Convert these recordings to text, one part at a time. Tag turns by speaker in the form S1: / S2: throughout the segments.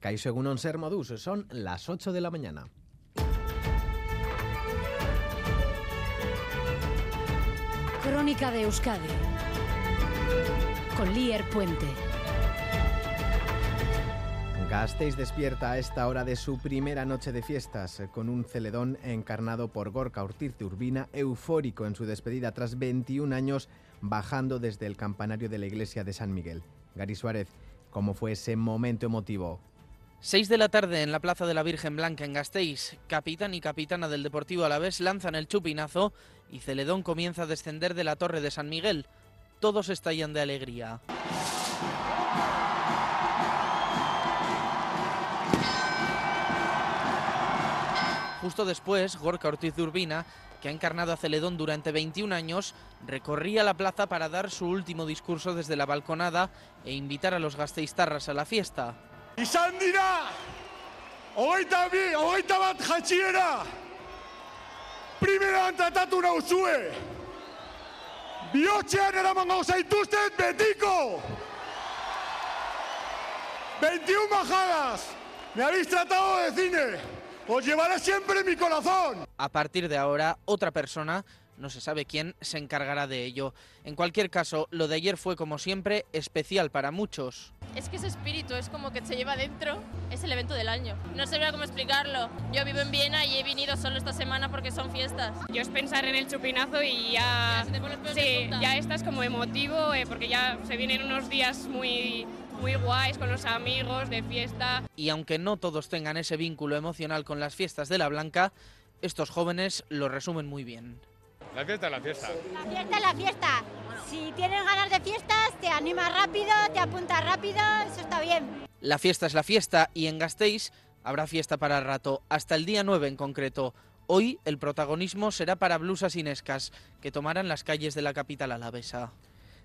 S1: Caixo Egunon Ser Modus, son las 8 de la mañana.
S2: Crónica de Euskadi con Lier Puente.
S1: Gasteiz despierta a esta hora de su primera noche de fiestas, con un celedón encarnado por Gorka Ortiz de Urbina, eufórico en su despedida tras 21 años, bajando desde el campanario de la iglesia de San Miguel. Gary Suárez, ¿cómo fue ese momento emotivo?
S3: 6 de la tarde en la Plaza de la Virgen Blanca en Gasteiz, capitán y capitana del Deportivo Alavés lanzan el chupinazo y Celedón comienza a descender de la Torre de San Miguel. Todos estallan de alegría. Justo después, Gorka Ortiz de Urbina, que ha encarnado a Celedón durante 21 años, recorría la plaza para dar su último discurso desde la balconada e invitar a los gasteiztarras a la fiesta.
S4: Izan dira, hogeita bi, hogeita bat jatxiera, primeran tratatu nauzue, bihotxean eramango zaituztet betiko, 21 bajadas, me habéis tratado de cine, os llevaré siempre mi corazón.
S3: A partir de ahora, otra persona, no se sabe quién, se encargará de ello. En cualquier caso, lo de ayer fue, como siempre, especial para muchos.
S5: Es que ese espíritu es como que se lleva dentro, es el evento del año. No sabría cómo explicarlo. Yo vivo en Viena y he venido solo esta semana porque son fiestas.
S6: Yo es pensar en el chupinazo y ya,
S5: Ya
S6: sí, ya estás como emotivo eh, porque ya se vienen unos días muy, muy guays con los amigos de fiesta.
S3: Y aunque no todos tengan ese vínculo emocional con las fiestas de la Blanca, estos jóvenes lo resumen muy bien.
S7: La fiesta es la fiesta.
S8: La fiesta es la fiesta. Si tienes ganas de fiestas, te animas rápido, te apuntas rápido, eso está bien.
S3: La fiesta es la fiesta y en Gasteiz habrá fiesta para rato, hasta el día 9 en concreto. Hoy el protagonismo será para blusas inescas, que tomarán las calles de la capital alavesa.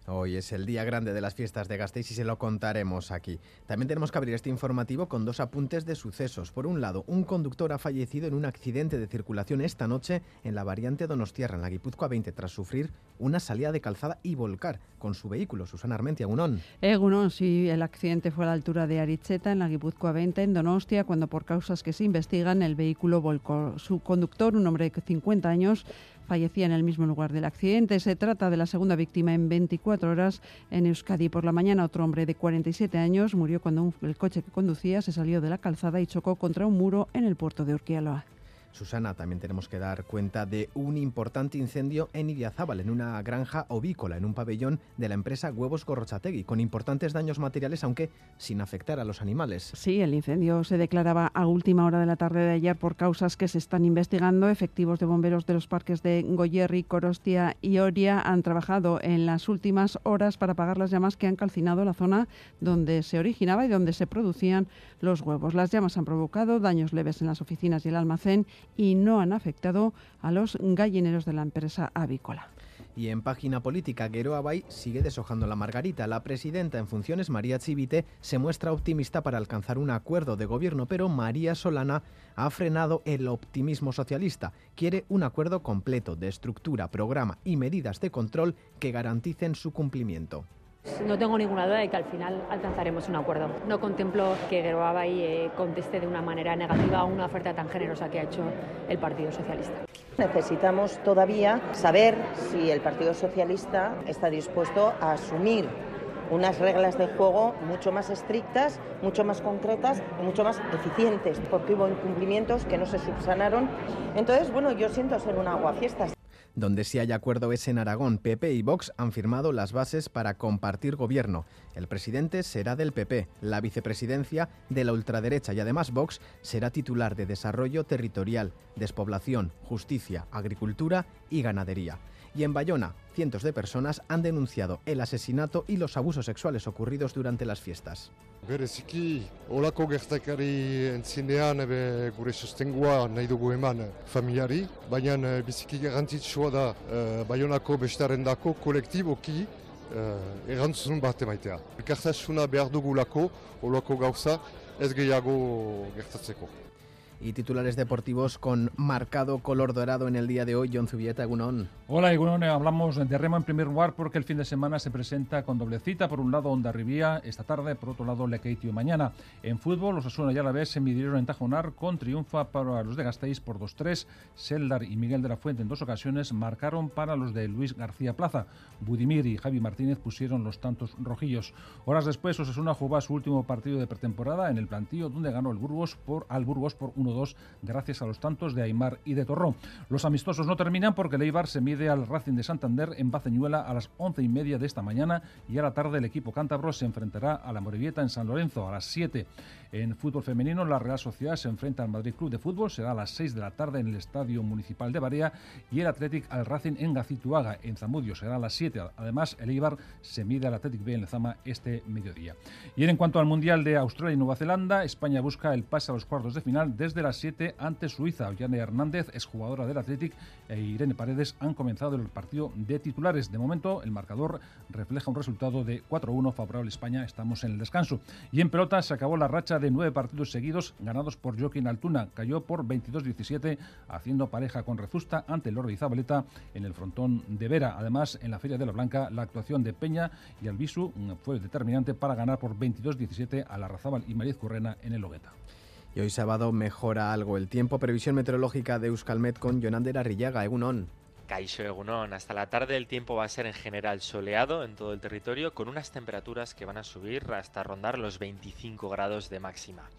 S1: Hoy es el día grande de las fiestas de Gasteiz y se lo contaremos aquí. También tenemos que abrir este informativo con dos apuntes de sucesos. Por un lado, un conductor ha fallecido en un accidente de circulación esta noche en la variante Donostiarra, en la Guipúzcoa 20, tras sufrir una salida de calzada y volcar con su vehículo. Susana Armentia, Unón.
S9: Egunon, sí, el accidente fue a la altura de Aricheta, en la Guipúzcoa 20, en Donostia, cuando por causas que se investigan el vehículo volcó. Su conductor, un hombre de 50 años, fallecía en el mismo lugar del accidente. Se trata de la segunda víctima en 24 horas en Euskadi. Por la mañana, otro hombre de 47 años murió cuando el coche que conducía se salió de la calzada y chocó contra un muro en el puerto de Urquialoa.
S1: Susana, también tenemos que dar cuenta de un importante incendio en Idiazábal, en una granja ovícola, en un pabellón de la empresa Huevos Gorrochategui, con importantes daños materiales, aunque sin afectar a los animales.
S9: Sí, el incendio se declaraba a última hora de la tarde de ayer por causas que se están investigando. Efectivos de bomberos de los parques de Goyerri, Corostia y Oria han trabajado en las últimas horas para apagar las llamas que han calcinado la zona donde se originaba y donde se producían los huevos. Las llamas han provocado daños leves en las oficinas y el almacén y no han afectado a los gallineros de la empresa avícola.
S1: Y en página política, Gueroa Bay sigue deshojando la margarita. La presidenta en funciones, María Chivite, se muestra optimista para alcanzar un acuerdo de gobierno, pero María Solana ha frenado el optimismo socialista. Quiere un acuerdo completo de estructura, programa y medidas de control que garanticen su cumplimiento.
S10: No tengo ninguna duda de que al final alcanzaremos un acuerdo. No contemplo que Geroabay eh, conteste de una manera negativa a una oferta tan generosa que ha hecho el Partido Socialista.
S11: Necesitamos todavía saber si el Partido Socialista está dispuesto a asumir unas reglas de juego mucho más estrictas, mucho más concretas y mucho más eficientes, porque hubo incumplimientos que no se subsanaron. Entonces, bueno, yo siento ser un aguafiestas.
S1: Donde sí hay acuerdo es en Aragón. PP y Vox han firmado las bases para compartir gobierno. El presidente será del PP, la vicepresidencia de la ultraderecha y además Vox será titular de Desarrollo Territorial, Despoblación, Justicia, Agricultura y Ganadería. Y en Bayona, cientos de personas han denunciado el asesinato y los abusos sexuales ocurridos durante las fiestas.
S12: Bereziki, olako gertakari entzinean ebe gure sostengua nahi dugu eman familiari, baina eh, biziki garrantzitsua da eh, Baionako bestarendako kolektiboki eh, erantzun bat emaitea. Elkartasuna behar dugulako, olako gauza ez gehiago gertatzeko.
S1: Y titulares deportivos con marcado color dorado en el día de hoy. John Zubieta, Egunon.
S7: Hola, Egunon. Hablamos de remo en primer lugar porque el fin de semana se presenta con doble cita. Por un lado, Onda Rivía esta tarde, por otro lado, Lekeitio mañana. En fútbol, los Asuna y Alavés se midieron en Tajonar con triunfa para los de Gasteiz por 2-3. Seldar y Miguel de la Fuente en dos ocasiones marcaron para los de Luis García Plaza. Budimir y Javi Martínez pusieron los tantos rojillos. Horas después, Osasuna jugó a su último partido de pretemporada en el plantío, donde ganó el Burgos por, al Burgos por 1 2 gracias a los tantos de Aymar y de Torró. Los amistosos no terminan porque el Eibar se mide al Racing de Santander en Baceñuela a las once y media de esta mañana y a la tarde el equipo cántabro se enfrentará a la Morevieta en San Lorenzo a las 7. En fútbol femenino, la Real Sociedad se enfrenta al Madrid Club de Fútbol, será a las 6 de la tarde en el Estadio Municipal de Barea y el Athletic al Racing en Gacituaga, en Zamudio, será a las 7. Además, el Eibar se mide al Athletic B en Lezama este mediodía. Y en cuanto al Mundial de Australia y Nueva Zelanda, España busca el pase a los cuartos de final desde las 7 ante Suiza. Ollane Hernández, exjugadora del Athletic, e Irene Paredes han comenzado el partido de titulares. De momento, el marcador refleja un resultado de 4-1 favorable a España. Estamos en el descanso. Y en pelota se acabó la racha de nueve partidos seguidos ganados por Joaquín Altuna. Cayó por 22-17, haciendo pareja con Rezusta ante Lordi Zabaleta en el frontón de Vera. Además, en la Feria de la Blanca, la actuación de Peña y Albisu fue determinante para ganar por 22-17 a la Razabal y Mariz Currena en el Logueta.
S1: Y hoy sábado mejora algo el tiempo. Previsión meteorológica de Euskalmet con Jonander Arrillaga, Egunon.
S13: Caixo Egunon. Hasta la tarde el tiempo va a ser en general soleado en todo el territorio con unas temperaturas que van a subir hasta rondar los 25 grados de máxima.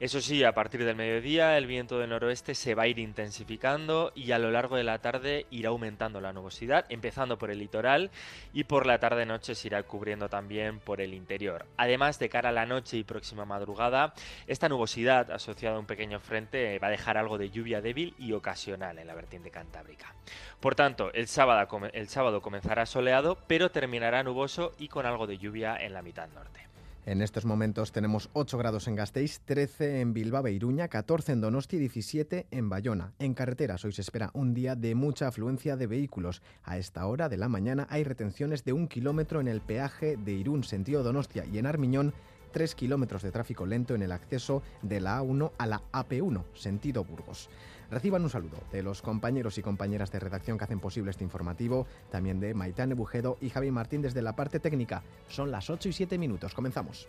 S13: Eso sí, a partir del mediodía el viento del noroeste se va a ir intensificando y a lo largo de la tarde irá aumentando la nubosidad, empezando por el litoral y por la tarde-noche se irá cubriendo también por el interior. Además, de cara a la noche y próxima madrugada, esta nubosidad asociada a un pequeño frente va a dejar algo de lluvia débil y ocasional en la vertiente cantábrica. Por tanto, el sábado, el sábado comenzará soleado, pero terminará nuboso y con algo de lluvia en la mitad norte.
S1: En estos momentos tenemos 8 grados en Gasteiz, 13 en Bilbao e Iruña, 14 en Donosti y 17 en Bayona. En carreteras hoy se espera un día de mucha afluencia de vehículos. A esta hora de la mañana hay retenciones de un kilómetro en el peaje de Irún, sentido Donostia, y en Armiñón 3 kilómetros de tráfico lento en el acceso de la A1 a la AP1, sentido Burgos. Reciban un saludo de los compañeros y compañeras de redacción que hacen posible este informativo, también de Maitane Bujedo y Javi Martín desde la parte técnica. Son las 8 y 7 minutos. Comenzamos.